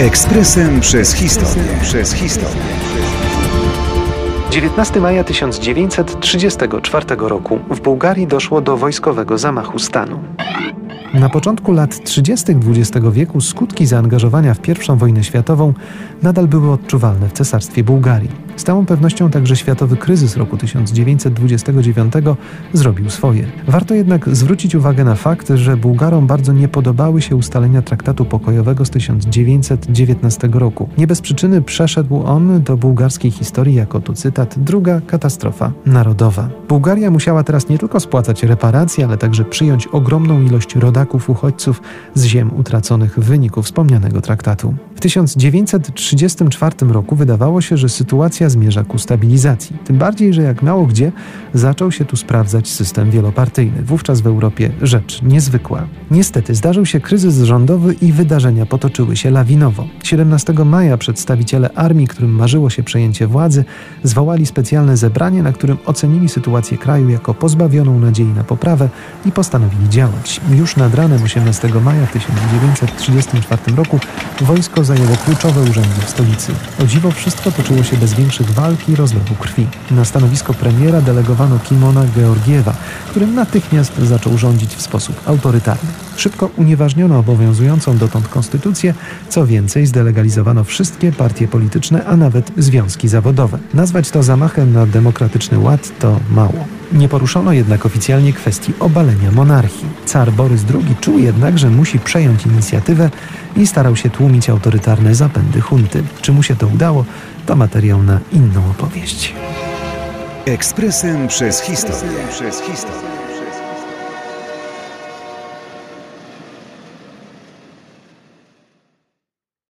Ekspresem przez historię. Przez historię. 19 maja 1934 roku w Bułgarii doszło do wojskowego zamachu stanu. Na początku lat 30. XX wieku skutki zaangażowania w I wojnę światową nadal były odczuwalne w cesarstwie Bułgarii. Z całą pewnością także światowy kryzys roku 1929 zrobił swoje. Warto jednak zwrócić uwagę na fakt, że Bułgarom bardzo nie podobały się ustalenia traktatu pokojowego z 1919 roku. Nie bez przyczyny przeszedł on do bułgarskiej historii jako, tu cytat, druga katastrofa narodowa. Bułgaria musiała teraz nie tylko spłacać reparacje, ale także przyjąć ogromną ilość rodaków uchodźców z ziem utraconych w wyniku wspomnianego traktatu. W 1934 roku wydawało się, że sytuacja zmierza ku stabilizacji. Tym bardziej, że jak mało gdzie zaczął się tu sprawdzać system wielopartyjny. Wówczas w Europie rzecz niezwykła. Niestety zdarzył się kryzys rządowy i wydarzenia potoczyły się lawinowo. 17 maja przedstawiciele armii, którym marzyło się przejęcie władzy, zwołali specjalne zebranie, na którym ocenili sytuację kraju jako pozbawioną nadziei na poprawę i postanowili działać. Już nad ranem 18 maja 1934 roku wojsko zajęło kluczowe urzędy w stolicy. O dziwo wszystko toczyło się bez większych walk i rozlewu krwi. Na stanowisko premiera delegowano Kimona Georgiewa, który natychmiast zaczął rządzić w sposób autorytarny. Szybko unieważniono obowiązującą dotąd konstytucję, co więcej zdelegalizowano wszystkie partie polityczne, a nawet związki zawodowe. Nazwać to zamachem na demokratyczny ład to mało. Nie poruszono jednak oficjalnie kwestii obalenia monarchii. Car Borys II czuł jednak, że musi przejąć inicjatywę i starał się tłumić autorytarne zapędy hunty. Czy mu się to udało, to materiał na inną opowieść. Ekspresem przez historię. Przez historię.